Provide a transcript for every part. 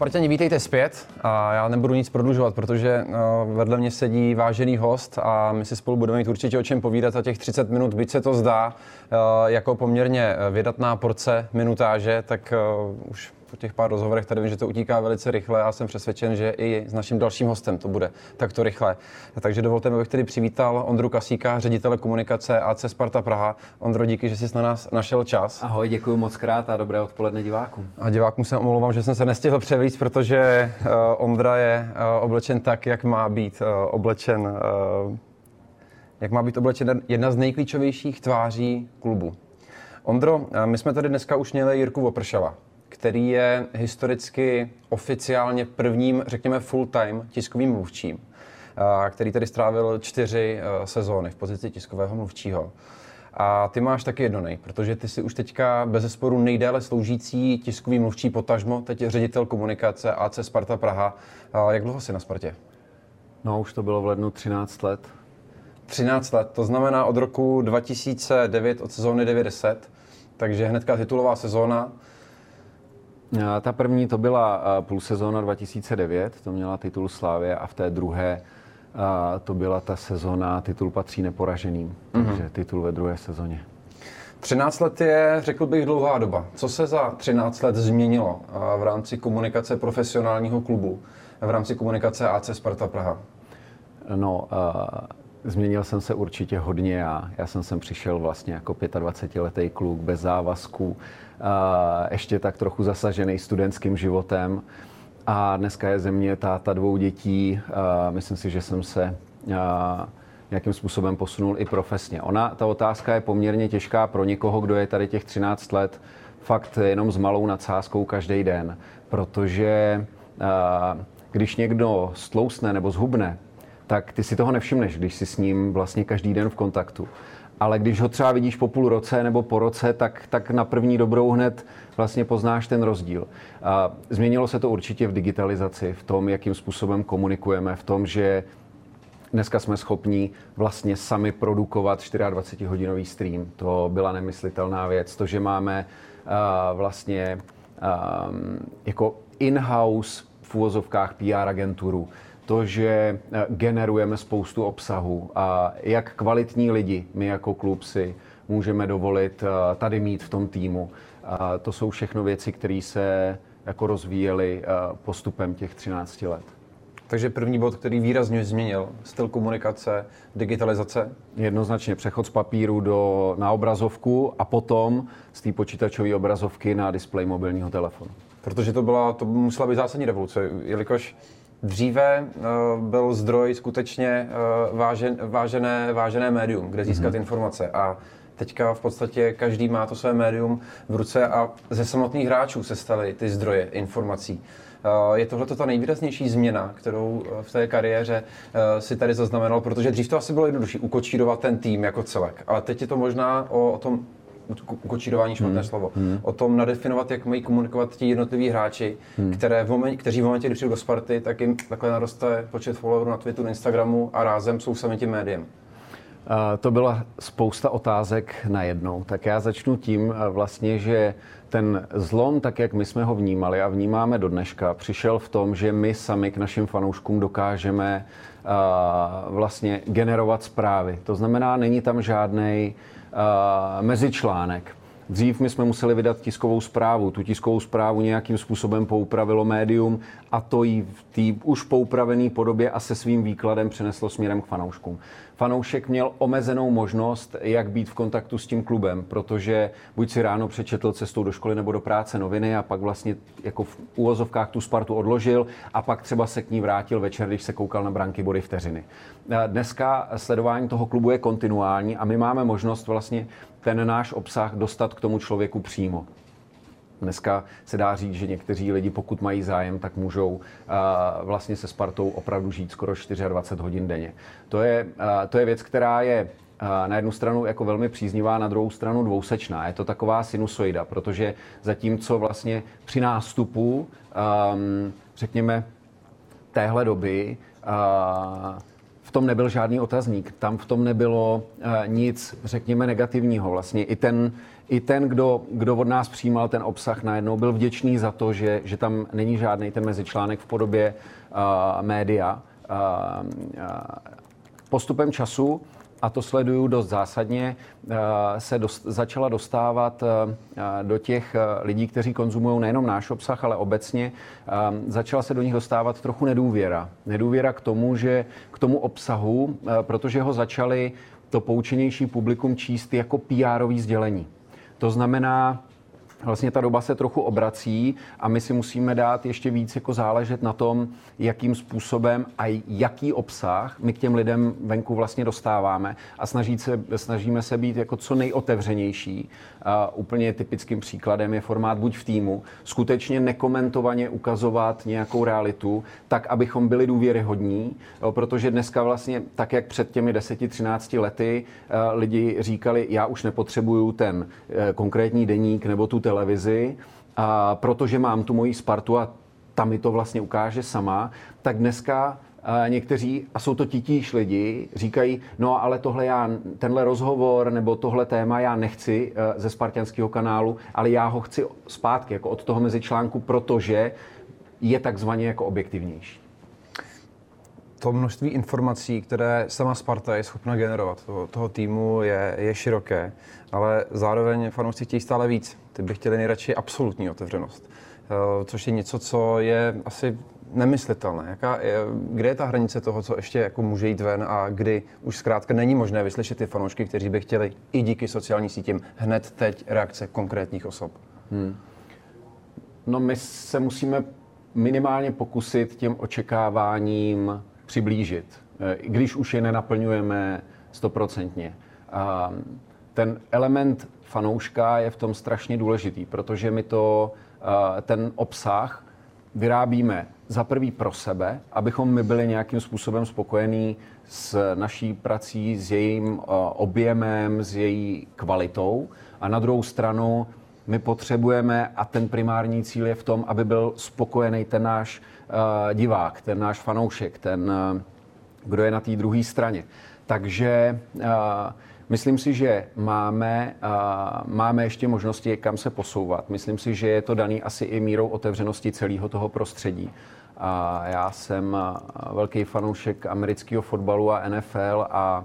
Spartani, vítejte zpět a já nebudu nic prodlužovat, protože uh, vedle mě sedí vážený host a my si spolu budeme mít určitě o čem povídat za těch 30 minut, byť se to zdá uh, jako poměrně vydatná porce minutáže, tak už po těch pár rozhovorech tady vím, že to utíká velice rychle a jsem přesvědčen, že i s naším dalším hostem to bude takto rychle. Takže dovolte mi, abych tedy přivítal Ondru Kasíka, ředitele komunikace AC Sparta Praha. Ondro, díky, že jsi na nás našel čas. Ahoj, děkuji moc krát a dobré odpoledne divákům. A divákům se omlouvám, že jsem se nestihl převíc, protože uh, Ondra je uh, oblečen tak, jak má být uh, oblečen. Uh, jak má být oblečen jedna z nejklíčovějších tváří klubu. Ondro, my jsme tady dneska už měli Jirku Vopršala, který je historicky oficiálně prvním, řekněme, full-time tiskovým mluvčím, který tady strávil čtyři sezóny v pozici tiskového mluvčího. A ty máš taky jednonej, protože ty si už teďka bez zesporu nejdéle sloužící tiskový mluvčí potažmo, teď je ředitel komunikace AC Sparta Praha. Jak dlouho jsi na Spartě? No, už to bylo v lednu 13 let. 13 let, to znamená od roku 2009, od sezóny 90, takže hnedka titulová sezóna. Ta první to byla půl sezóna 2009, to měla titul Slávě a v té druhé to byla ta sezóna, titul patří neporaženým, mm-hmm. takže titul ve druhé sezóně. 13 let je, řekl bych, dlouhá doba. Co se za 13 let změnilo v rámci komunikace profesionálního klubu, v rámci komunikace AC Sparta Praha? No, uh, změnil jsem se určitě hodně. Já, já jsem sem přišel vlastně jako 25-letý kluk bez závazků, ještě tak trochu zasažený studentským životem. A dneska je země táta dvou dětí. Myslím si, že jsem se nějakým způsobem posunul i profesně. Ona, ta otázka je poměrně těžká pro někoho, kdo je tady těch 13 let fakt jenom s malou nadsázkou každý den, protože když někdo stlousne nebo zhubne, tak ty si toho nevšimneš, když jsi s ním vlastně každý den v kontaktu ale když ho třeba vidíš po půl roce nebo po roce, tak, tak na první dobrou hned vlastně poznáš ten rozdíl. A změnilo se to určitě v digitalizaci, v tom, jakým způsobem komunikujeme, v tom, že dneska jsme schopni vlastně sami produkovat 24-hodinový stream. To byla nemyslitelná věc. To, že máme uh, vlastně jako in-house v úvozovkách PR agenturu, to, že eh, generujeme spoustu obsahu a jak kvalitní lidi my jako klub si můžeme dovolit eh, tady mít v tom týmu. A to jsou všechno věci, které se jako rozvíjely eh, postupem těch 13 let. Takže první bod, který výrazně změnil styl komunikace, digitalizace? Jednoznačně přechod z papíru do, na obrazovku a potom z té počítačové obrazovky na displej mobilního telefonu. Protože to, byla, to musela být zásadní revoluce, jelikož Dříve uh, byl zdroj skutečně uh, vážen, vážené, vážené médium, kde získat mm-hmm. informace. A teďka v podstatě každý má to své médium v ruce a ze samotných hráčů se staly ty zdroje informací. Uh, je tohle ta nejvýraznější změna, kterou v té kariéře si tady zaznamenal, protože dřív to asi bylo jednodušší ukočírovat ten tým jako celek, ale teď je to možná o, o tom kočírování špatné hmm. slovo, hmm. o tom nadefinovat, jak mají komunikovat ti jednotliví hráči, hmm. které v moment, kteří v momentě, kdy přijdou do Sparty, tak jim takhle naroste počet followerů na Twitteru, Instagramu a rázem jsou sami tím médiem. To byla spousta otázek najednou. Tak já začnu tím vlastně, že ten zlom, tak jak my jsme ho vnímali a vnímáme do dneška, přišel v tom, že my sami k našim fanouškům dokážeme uh, vlastně generovat zprávy. To znamená, není tam žádný uh, mezičlánek. Dřív my jsme museli vydat tiskovou zprávu. Tu tiskovou zprávu nějakým způsobem poupravilo médium a to ji v té už poupravené podobě a se svým výkladem přeneslo směrem k fanouškům fanoušek měl omezenou možnost, jak být v kontaktu s tím klubem, protože buď si ráno přečetl cestou do školy nebo do práce noviny a pak vlastně jako v úvozovkách tu Spartu odložil a pak třeba se k ní vrátil večer, když se koukal na branky body vteřiny. Dneska sledování toho klubu je kontinuální a my máme možnost vlastně ten náš obsah dostat k tomu člověku přímo. Dneska se dá říct, že někteří lidi, pokud mají zájem, tak můžou uh, vlastně se Spartou opravdu žít skoro 24 hodin denně. To je, uh, to je věc, která je uh, na jednu stranu jako velmi příznivá, na druhou stranu dvousečná. Je to taková sinusoida, protože zatímco vlastně při nástupu, um, řekněme, téhle doby v tom nebyl žádný otazník, tam v tom nebylo nic, řekněme, negativního. Vlastně i ten, i ten, kdo, kdo od nás přijímal ten obsah, najednou byl vděčný za to, že, že tam není žádný ten mezičlánek v podobě uh, média. Uh, uh, postupem času a to sleduju dost zásadně, se dost, začala dostávat do těch lidí, kteří konzumují nejenom náš obsah, ale obecně, začala se do nich dostávat trochu nedůvěra. Nedůvěra k tomu, že k tomu obsahu, protože ho začali to poučenější publikum číst jako pr sdělení. To znamená, vlastně ta doba se trochu obrací a my si musíme dát ještě víc jako záležet na tom, jakým způsobem a jaký obsah my k těm lidem venku vlastně dostáváme a snažit se, snažíme se být jako co nejotevřenější. A úplně typickým příkladem je formát buď v týmu, skutečně nekomentovaně ukazovat nějakou realitu, tak, abychom byli důvěryhodní, protože dneska vlastně, tak jak před těmi 10-13 lety lidi říkali, já už nepotřebuju ten e, konkrétní deník nebo tu televizi, a protože mám tu moji Spartu a ta mi to vlastně ukáže sama, tak dneska a někteří, a jsou to titíž lidi, říkají, no ale tohle já, tenhle rozhovor nebo tohle téma já nechci e, ze spartianského kanálu, ale já ho chci zpátky, jako od toho mezičlánku, protože je takzvaně jako objektivnější. To množství informací, které sama Sparta je schopna generovat, toho, toho týmu je, je široké, ale zároveň fanoušci chtějí stále víc. Ty by chtěli nejradši absolutní otevřenost, eh, což je něco, co je asi nemyslitelné. Jaká je, kde je ta hranice toho, co ještě jako může jít ven a kdy už zkrátka není možné vyslyšet ty fanoušky, kteří by chtěli i díky sociálním sítím hned teď reakce konkrétních osob? Hmm. No my se musíme minimálně pokusit těm očekáváním přiblížit, eh, když už je nenaplňujeme stoprocentně. Ten element fanouška je v tom strašně důležitý, protože my to, eh, ten obsah vyrábíme za prvý pro sebe, abychom my byli nějakým způsobem spokojení s naší prací, s jejím eh, objemem, s její kvalitou. A na druhou stranu my potřebujeme, a ten primární cíl je v tom, aby byl spokojený ten náš uh, divák, ten náš fanoušek, ten, kdo je na té druhé straně. Takže uh, Myslím si, že máme, uh, máme ještě možnosti, kam se posouvat. Myslím si, že je to daný asi i mírou otevřenosti celého toho prostředí. A já jsem velký fanoušek amerického fotbalu a NFL a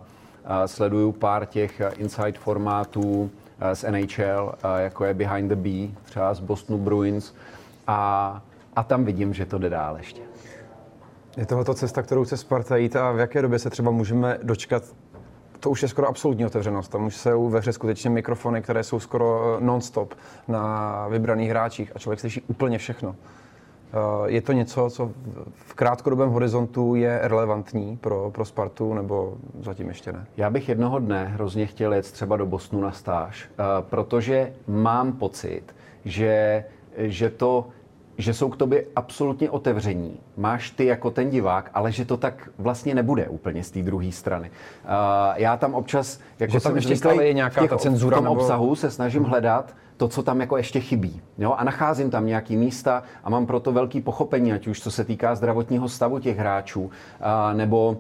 sleduju pár těch inside formátů z NHL, jako je Behind the Bee, třeba z Bostonu Bruins. A, a tam vidím, že to jde dál ještě. Je tohle cesta, kterou chce Sparta jít a v jaké době se třeba můžeme dočkat to už je skoro absolutní otevřenost. Tam už jsou ve hře skutečně mikrofony, které jsou skoro eh, non-stop na vybraných hráčích a člověk slyší úplně všechno. Eh, je to něco, co v krátkodobém horizontu je relevantní pro, pro Spartu, nebo zatím ještě ne? Já bych jednoho dne hrozně chtěl jet třeba do Bostonu na stáž, eh, protože mám pocit, že, že to že jsou k tobě absolutně otevření. Máš ty jako ten divák, ale že to tak vlastně nebude úplně z té druhé strany. Uh, já tam občas, jako že tam ještě je nějaká těch, ta cenzura, v tom nebo... obsahu se snažím hmm. hledat to, co tam jako ještě chybí. Jo? A nacházím tam nějaký místa a mám proto velký pochopení, ať už co se týká zdravotního stavu těch hráčů, uh, nebo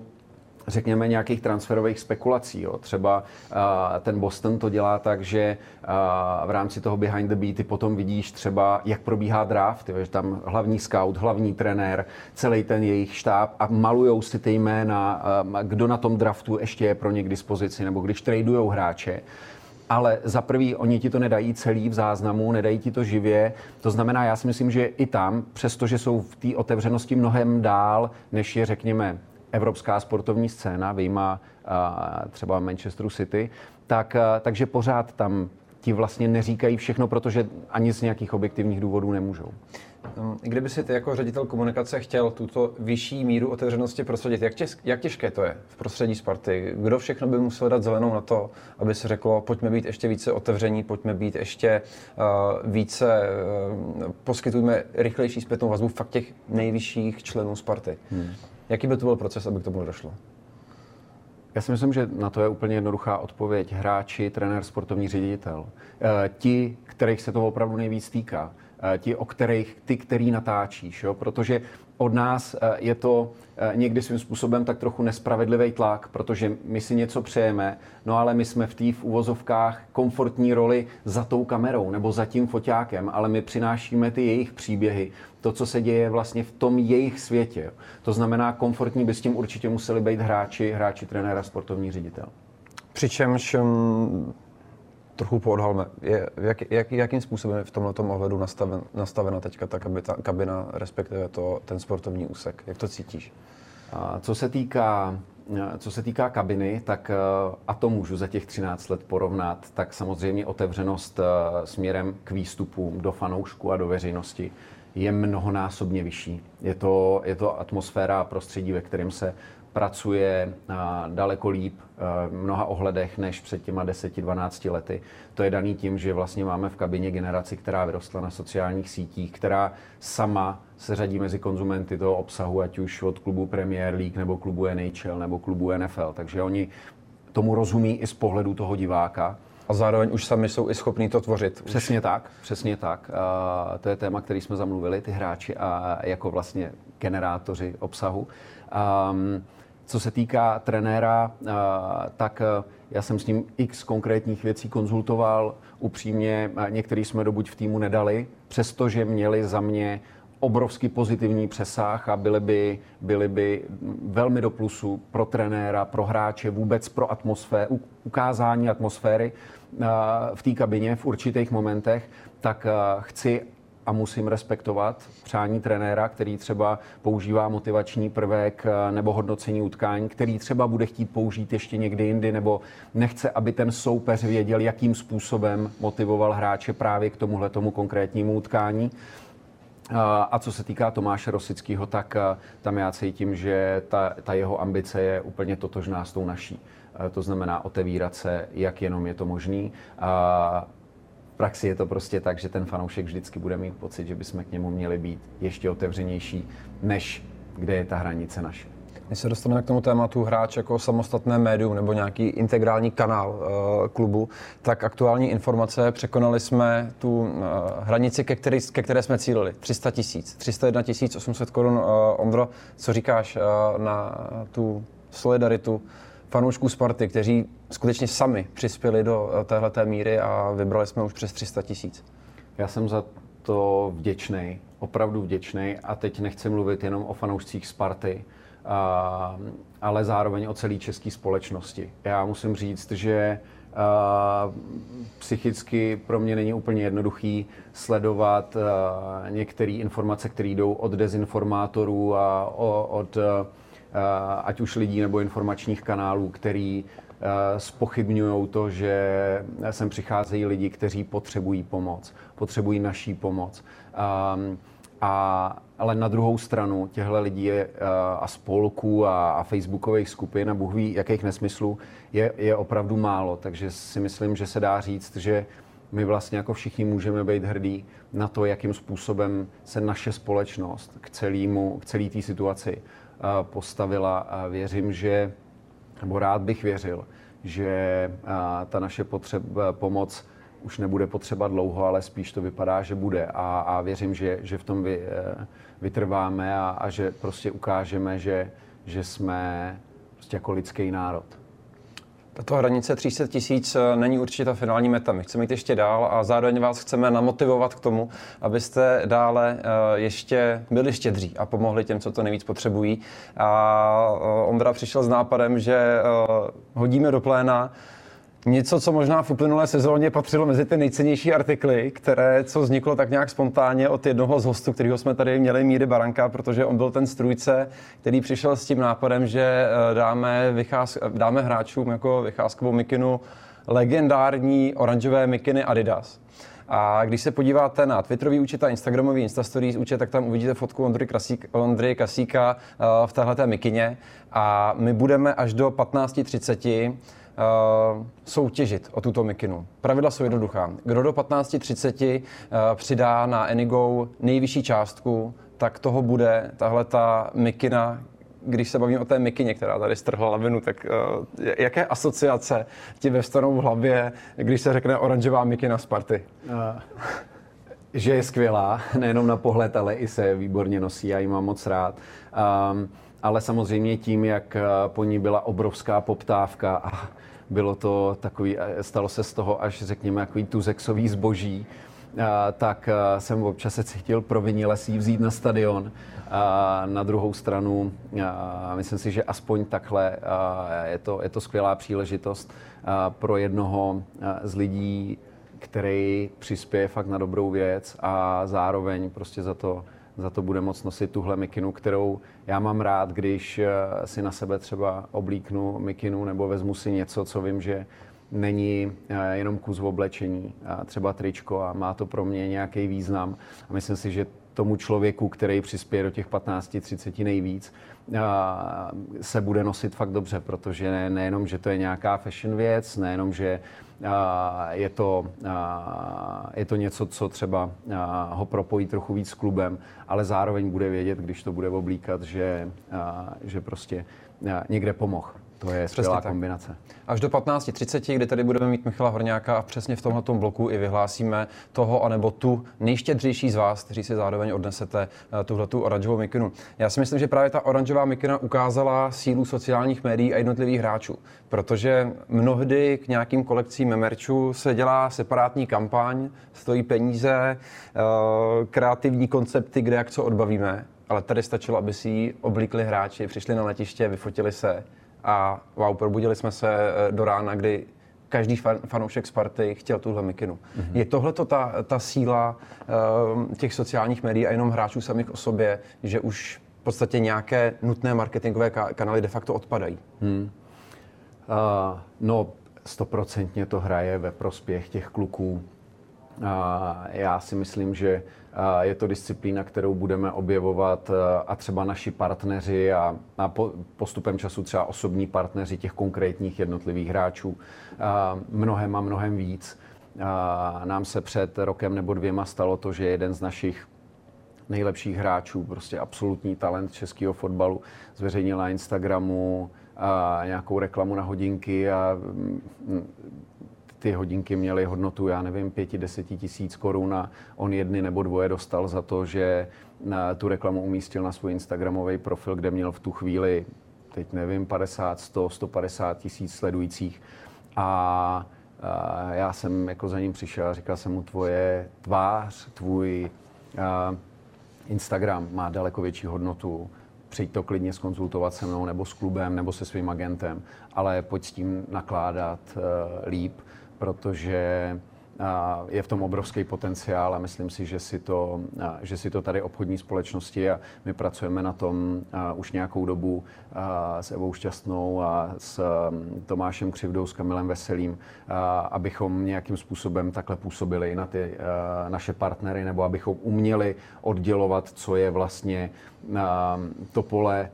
řekněme, nějakých transferových spekulací. Jo. Třeba uh, ten Boston to dělá tak, že uh, v rámci toho behind the beaty potom vidíš třeba, jak probíhá draft, jo, že tam hlavní scout, hlavní trenér, celý ten jejich štáb a malujou si ty jména, uh, kdo na tom draftu ještě je pro ně k dispozici, nebo když tradujou hráče ale za prvý oni ti to nedají celý v záznamu, nedají ti to živě. To znamená, já si myslím, že i tam, přestože jsou v té otevřenosti mnohem dál, než je, řekněme, evropská sportovní scéna, vyjma třeba Manchesteru City, tak, takže pořád tam ti vlastně neříkají všechno, protože ani z nějakých objektivních důvodů nemůžou. Um, kdyby si ty jako ředitel komunikace chtěl tuto vyšší míru otevřenosti prosadit, jak, těž, jak těžké to je v prostředí Sparty? Kdo všechno by musel dát zelenou na to, aby se řeklo, pojďme být ještě více otevření, pojďme být ještě uh, více, uh, poskytujme rychlejší zpětnou vazbu fakt těch nejvyšších členů Sparty. Hmm. Jaký by to byl proces, aby k tomu došlo? Já si myslím, že na to je úplně jednoduchá odpověď. Hráči, trenér, sportovní ředitel. E, ti, kterých se to opravdu nejvíc týká. ti, o kterých, ty, který natáčíš, jo? protože od nás je to někdy svým způsobem tak trochu nespravedlivý tlak, protože my si něco přejeme, no ale my jsme v té v uvozovkách komfortní roli za tou kamerou nebo za tím foťákem, ale my přinášíme ty jejich příběhy, to, co se děje vlastně v tom jejich světě. To znamená, komfortní by s tím určitě museli být hráči, hráči, trenéra, sportovní ředitel. Přičemž um, trochu poodhalme, je, jak, jak, jakým způsobem je v tomto ohledu nastaven, nastavena teďka ta kabina, kabina, respektive to, ten sportovní úsek? Jak to cítíš? A co se týká co se týká kabiny, tak eh, a to můžu za těch 13 let porovnat, tak samozřejmě otevřenost eh, směrem k výstupům do fanoušku a do veřejnosti je mnohonásobně vyšší. Je to, je to atmosféra a prostředí, ve kterém se pracuje daleko líp v mnoha ohledech než před těma 10-12 lety. To je daný tím, že vlastně máme v kabině generaci, která vyrostla na sociálních sítích, která sama se řadí mezi konzumenty toho obsahu, ať už od klubu Premier League, nebo klubu NHL, nebo klubu NFL. Takže oni tomu rozumí i z pohledu toho diváka. A zároveň už sami jsou i schopní to tvořit. Přesně už. tak, přesně tak. A to je téma, který jsme zamluvili, ty hráči a jako vlastně generátoři obsahu. Um, co se týká trenéra, tak já jsem s ním x konkrétních věcí konzultoval. Upřímně některý jsme dobuď v týmu nedali, přestože měli za mě obrovský pozitivní přesah a byly by, byly by velmi do plusu pro trenéra, pro hráče, vůbec pro atmosféru, ukázání atmosféry v té kabině v určitých momentech, tak chci, a musím respektovat přání trenéra, který třeba používá motivační prvek eh, nebo hodnocení utkání, který třeba bude chtít použít ještě někdy jindy, nebo nechce, aby ten soupeř věděl, jakým způsobem motivoval hráče právě k tomuhle tomu konkrétnímu utkání. Eh, a co se týká Tomáše Rosického, tak eh, tam já cítím, že ta, ta jeho ambice je úplně totožná s tou naší. To znamená otevírat se, jak jenom je to možný praxi je to prostě tak, že ten fanoušek vždycky bude mít pocit, že bychom k němu měli být ještě otevřenější, než kde je ta hranice naše. Když se dostaneme k tomu tématu hráč jako samostatné médium nebo nějaký integrální kanál uh, klubu, tak aktuální informace překonali jsme tu uh, hranici, ke, který, ke které jsme cílili. 300 tisíc, 301 800 korun. Uh, Ondro, co říkáš uh, na tu solidaritu fanoušků Sparty, kteří skutečně sami přispěli do eh, téhleté míry a vybrali jsme už přes 300 tisíc. Já jsem za to vděčný, opravdu vděčný a teď nechci mluvit jenom o fanoušcích Sparty, a, ale zároveň o celé české společnosti. Já musím říct, že a, psychicky pro mě není úplně jednoduchý sledovat některé informace, které jdou od dezinformátorů a o, od ať už lidí nebo informačních kanálů, který eh, spochybňují to, že sem přicházejí lidi, kteří potřebují pomoc, potřebují naší pomoc. Um, a, ale na druhou stranu těchto lidí je, uh, a spolků a, a facebookových skupin a Bůh ví, jakých nesmyslů je, je opravdu málo. Takže si myslím, že se dá říct, že my vlastně jako všichni můžeme být hrdí na to, jakým způsobem se naše společnost k celému, k celé té situaci postavila a věřím, že, nebo rád bych věřil, že ta naše potřeb, pomoc už nebude potřeba dlouho, ale spíš to vypadá, že bude. A, a věřím, že, že v tom vy, e, vytrváme a, a že prostě ukážeme, že, že jsme prostě jako lidský národ. Tato hranice 300 tisíc eh, není určitě ta finální meta. My chceme jít ještě dál a zároveň vás chceme namotivovat k tomu, abyste dále eh, ještě byli štědří a pomohli těm, co to nejvíc potřebují. A eh, Ondra přišel s nápadem, že hodíme do pléna něco, co možná v uplynulé sezóně patřilo mezi ty nejcennější artikly, které, co vzniklo tak nějak spontánně od jednoho z hostů, kterého jsme tady měli, Míry Baranka, protože on byl ten strůjce, který přišel s tím nápadem, že eh, dáme, vycház, dáme hráčům jako vycházkovou mikinu legendární oranžové mikiny Adidas. A když se podíváte na Twitterový účet a Instagramový Instastories účet, tak tam uvidíte fotku Ondry, Krasík, Ondry Kasíka eh, v téhleté mikině. A my budeme až do 15.30 uh, soutěžit o tuto mikinu. Pravidla jsou jednoduchá. Kdo do 15.30 uh, přidá na Enigo nejvyšší částku, tak toho bude tahle ta mikina, když se bavím o té mikině, která tady strhla lavinu, tak uh, jaké asociace ti ve v hlavě, když se řekne oranžová mikina Sparty? Uh, že je skvělá, nejenom na pohled, ale i se výborně nosí, já ji mám moc rád. Um, ale samozřejmě tím, jak po ní byla obrovská poptávka a bylo to takový, stalo se z toho až řekněme takový tuzexový zboží, tak jsem občas se cítil provinile si vzít na stadion. Na druhou stranu, myslím si, že aspoň takhle je to, je to skvělá příležitost pro jednoho z lidí, který přispěje fakt na dobrou věc a zároveň prostě za to, za to bude moc nosit tuhle mikinu, kterou já mám rád, když si na sebe třeba oblíknu mikinu nebo vezmu si něco, co vím, že není eh, jenom kus oblečení, třeba tričko a má to pro mě nějaký význam. A myslím si, že tomu člověku, který přispěje do těch 15-30 nejvíc, se bude nosit fakt dobře, protože nejenom, že to je nějaká fashion věc, nejenom, že je to, je to něco, co třeba ho propojí trochu víc s klubem, ale zároveň bude vědět, když to bude oblíkat, že, že prostě někde pomohl. To je skvělá kombinace. Až do 15.30, kdy tady budeme mít Michala Horňáka a přesně v tomto bloku i vyhlásíme toho anebo tu nejštědřejší z vás, kteří si zároveň odnesete eh, tuhle tu oranžovou mikinu. Já si myslím, že právě ta oranžová mikina ukázala sílu sociálních médií a jednotlivých hráčů, protože mnohdy k nějakým kolekcím memerčů se dělá separátní kampaň, stojí peníze, eh, kreativní koncepty, kde jak co odbavíme, ale tady stačilo, aby si ji oblíkli hráči, přišli na letiště, vyfotili se a wow, probudili jsme se eh, do rána, kdy každý fan, fanoušek Sparty chtěl tuhle mikinu. Mm-hmm. Je tohle ta, ta síla uh, těch sociálních médií a jenom hráčů samých o sobě, že už v podstatě nějaké nutné marketingové kanály de facto odpadají? Hmm. Uh, no, stoprocentně to hraje ve prospěch těch kluků. Já si myslím, že je to disciplína, kterou budeme objevovat a třeba naši partneři a, a postupem času třeba osobní partneři těch konkrétních jednotlivých hráčů mnohem a mnohem víc. Nám se před rokem nebo dvěma stalo to, že jeden z našich nejlepších hráčů, prostě absolutní talent českého fotbalu, zveřejnil na Instagramu a nějakou reklamu na hodinky a ty hodinky měly hodnotu, já nevím, pěti, deseti tisíc korun a on jedny nebo dvoje dostal za to, že tu reklamu umístil na svůj Instagramový profil, kde měl v tu chvíli, teď nevím, 50, 100, 150 tisíc sledujících. A já jsem jako za ním přišel a říkal jsem mu, tvoje tvář, tvůj Instagram má daleko větší hodnotu, přijď to klidně skonzultovat se mnou nebo s klubem nebo se svým agentem, ale pojď s tím nakládat líp protože je v tom obrovský potenciál a myslím si, že si to, že si to tady obchodní společnosti a my pracujeme na tom už nějakou dobu s Evou Šťastnou a s Tomášem Křivdou, s Kamilem Veselým, abychom nějakým způsobem takhle působili na ty naše partnery nebo abychom uměli oddělovat, co je vlastně to pole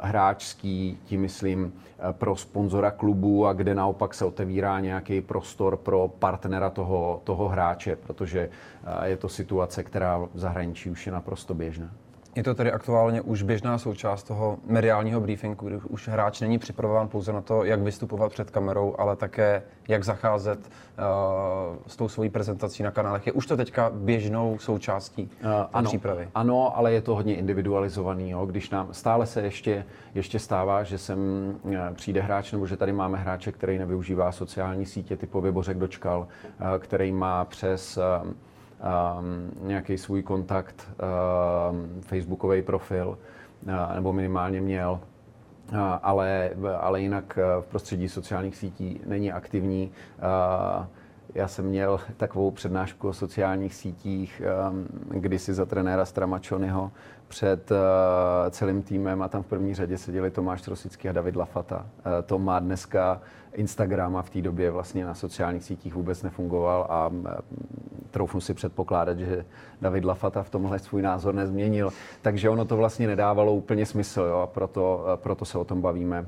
hráčský, tím myslím eh, pro sponzora klubu a kde naopak se otevírá nějaký prostor pro partnera toho, toho hráče, protože eh, je to situace, která v zahraničí už je naprosto běžná. Je to tedy aktuálně už běžná součást toho mediálního briefingu, kdy už hráč není připravován pouze na to, jak vystupovat před kamerou, ale také jak zacházet uh, s tou svojí prezentací na kanálech. Je už to teďka běžnou součástí uh, ano, přípravy? Ano, ale je to hodně individualizovaný. Jo. Když nám stále se ještě, ještě stává, že sem přijde hráč, nebo že tady máme hráče, který nevyužívá sociální sítě, typově Bořek Dočkal, uh, který má přes uh, um, nějaký svůj kontakt, um, facebookový profil, uh, nebo minimálně měl, uh, ale, ale jinak uh, v prostředí sociálních sítí není aktivní. Uh, já jsem měl takovou přednášku o sociálních sítích um, kdysi za trenéra Stramačonyho před uh, celým týmem a tam v první řadě seděli Tomáš Trosický a David Lafata. Uh, to má dneska Instagram a v té době vlastně na sociálních sítích vůbec nefungoval a uh, troufnu si předpokládat, že David Lafata v tomhle svůj názor nezměnil. Takže ono to vlastně nedávalo úplně smysl jo, a proto, proto se o tom bavíme uh,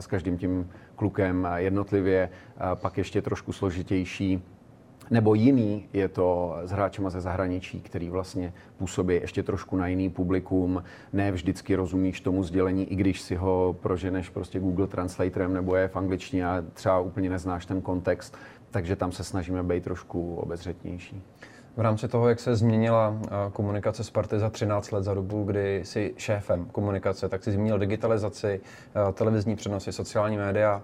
s každým tím klukem jednotlivě. Uh, pak ještě trošku složitější nebo jiný je to s hráčema ze zahraničí, který vlastně působí ještě trošku na jiný publikum. Ne vždycky rozumíš tomu sdělení, i když si ho proženeš prostě Google Translatorem nebo je v angličtině a třeba úplně neznáš ten kontext, takže tam se snažíme být trošku obezřetnější. V rámci toho, jak se změnila komunikace Sparty za 13 let za dobu, kdy jsi šéfem komunikace, tak si zmínil digitalizaci, televizní přenosy, sociální média,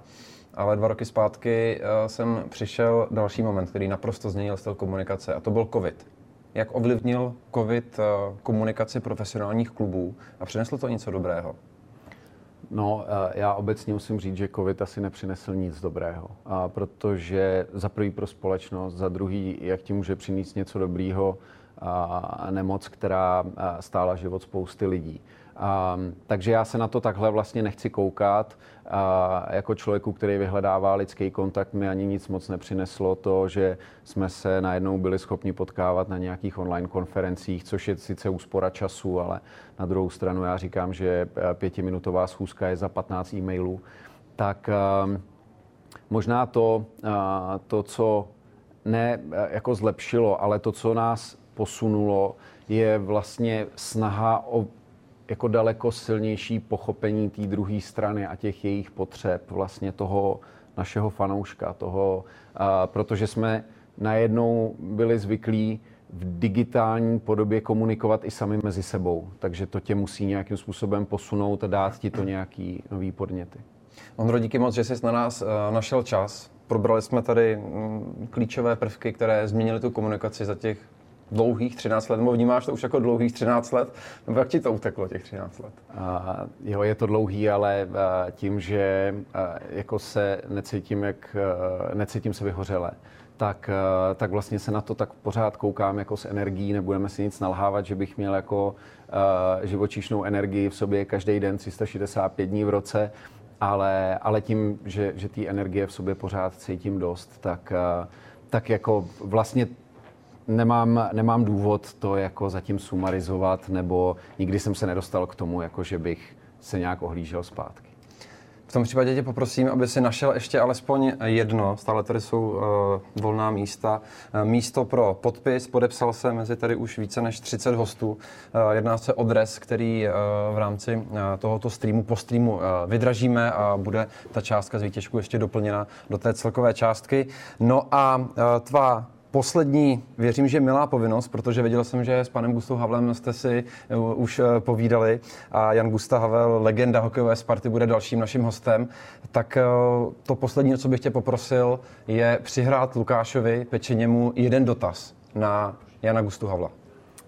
ale dva roky zpátky jsem přišel další moment, který naprosto změnil styl komunikace a to byl COVID. Jak ovlivnil COVID komunikaci profesionálních klubů a přineslo to něco dobrého? No, eh, já obecně musím říct, že COVID asi nepřinesl nic dobrého, a protože za prvý pro společnost, za druhý, jak ti může přinést něco dobrýho, a nemoc, která stála život spousty lidí. A, takže já se na to takhle vlastně nechci koukat. A jako člověku, který vyhledává lidský kontakt, mi ani nic moc nepřineslo to, že jsme se najednou byli schopni potkávat na nějakých online konferencích, což je sice úspora času, ale na druhou stranu já říkám, že pětiminutová schůzka je za 15 e-mailů. Tak možná to, to, co ne jako zlepšilo, ale to, co nás posunulo, je vlastně snaha o jako daleko silnější pochopení té druhé strany a těch jejich potřeb, vlastně toho našeho fanouška, toho, a, protože jsme najednou byli zvyklí v digitální podobě komunikovat i sami mezi sebou. Takže to tě musí nějakým způsobem posunout a dát ti to nějaký nový podněty. Ondro, díky moc, že jsi na nás uh, našel čas. Probrali jsme tady um, klíčové prvky, které změnily tu komunikaci za těch dlouhých 13 let, nebo vnímáš to už jako dlouhých 13 let, nebo jak ti to uteklo těch 13 let? Uh, jo, je to dlouhý, ale uh, tím, že uh, jako se necítím, jak, uh, necítím se vyhořele, tak, tak vlastně se na to tak pořád koukám jako s energií, nebudeme si nic nalhávat, že bych měl jako uh, živočišnou energii v sobě každý den 365 dní v roce, ale, ale tím, že, že té energie v sobě pořád cítím dost, tak, tak jako vlastně nemám, nemám důvod to jako zatím sumarizovat, nebo nikdy jsem se nedostal k tomu, jako že bych se nějak ohlížel zpátky. V tom případě tě poprosím, aby si našel ještě alespoň jedno, stále tady jsou uh, volná místa, uh, místo pro podpis, podepsal se mezi tady už více než 30 hostů. Uh, jedná se o dres, který uh, v rámci uh, tohoto streamu po streamu uh, vydražíme a bude ta částka z výtěžku ještě doplněna do té celkové částky. No a uh, tvá poslední, věřím, že milá povinnost, protože viděl jsem, že s panem Gustou Havlem jste si eh, už eh, povídali a Jan Gusta Havel, legenda hokejové Sparty, bude dalším naším hostem. Tak eh, to poslední, co bych tě poprosil, je přihrát Lukášovi Pečeněmu jeden dotaz na Jana Gustu Havla.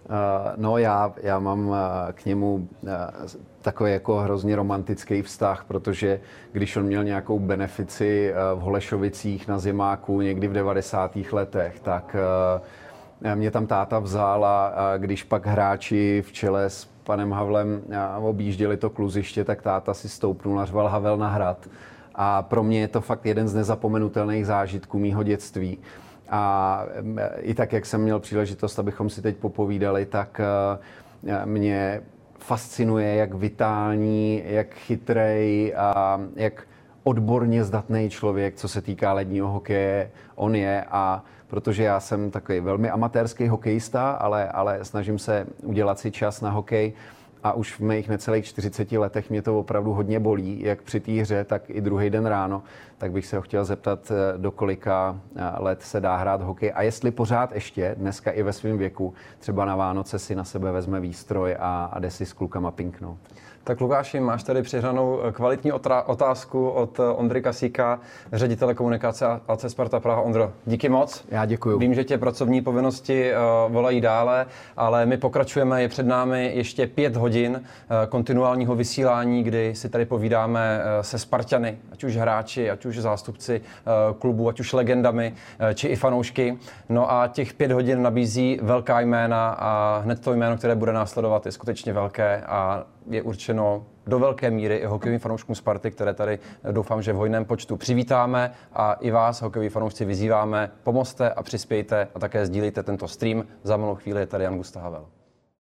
Uh, no já, já mám uh, k němu uh, takový jako hrozně romantický vztah, protože když on měl nějakou benefici v Holešovicích na zimáku někdy v 90. letech, tak mě tam táta vzal a když pak hráči v čele s panem Havlem objížděli to kluziště, tak táta si stoupnul a řval Havel na hrad. A pro mě je to fakt jeden z nezapomenutelných zážitků mýho dětství. A i tak, jak jsem měl příležitost, abychom si teď popovídali, tak eh, mě fascinuje, jak vitální, jak chytrej a jak odborně zdatný člověk, co se týká ledního hokeje, on je. A protože já jsem takový velmi amatérský hokejista, ale, ale snažím se udělat si čas na hokej, a už v mých necelých 40 letech mě to opravdu hodně bolí, jak při té hře, tak i druhý den ráno, tak bych se ho chtěl zeptat, eh, do kolika eh, let se dá hrát hokej a jestli pořád ještě, dneska i ve svém věku, třeba na Vánoce si na sebe vezme výstroj a, a jde si s klukama pinknout. Tak Lukáši, máš tady přihranou eh, kvalitní otázku od Ondry Kasíka, ředitele komunikace AC Sparta Praha. Ondro, díky moc. Já děkuji. Vím, že tě pracovní povinnosti volají dále, ale my pokračujeme. Je před námi ještě pět hodin uh, kontinuálního vysílání, kdy si tady povídáme uh, se Spartany, ať už hráči, ať už zástupci uh, klubu, ať už legendami, či i fanoušky. No a těch pět hodin nabízí velká jména a hned to jméno, které bude následovat, je skutečně velké a je určeno do velké míry i hokejovým fanouškům Sparty, které tady doufám, že v hojném počtu přivítáme a i vás, hokejoví fanoušci, vyzýváme, pomozte a přispějte a také sdílejte tento stream. Za malou chvíli je tady Jan Gustav Havel.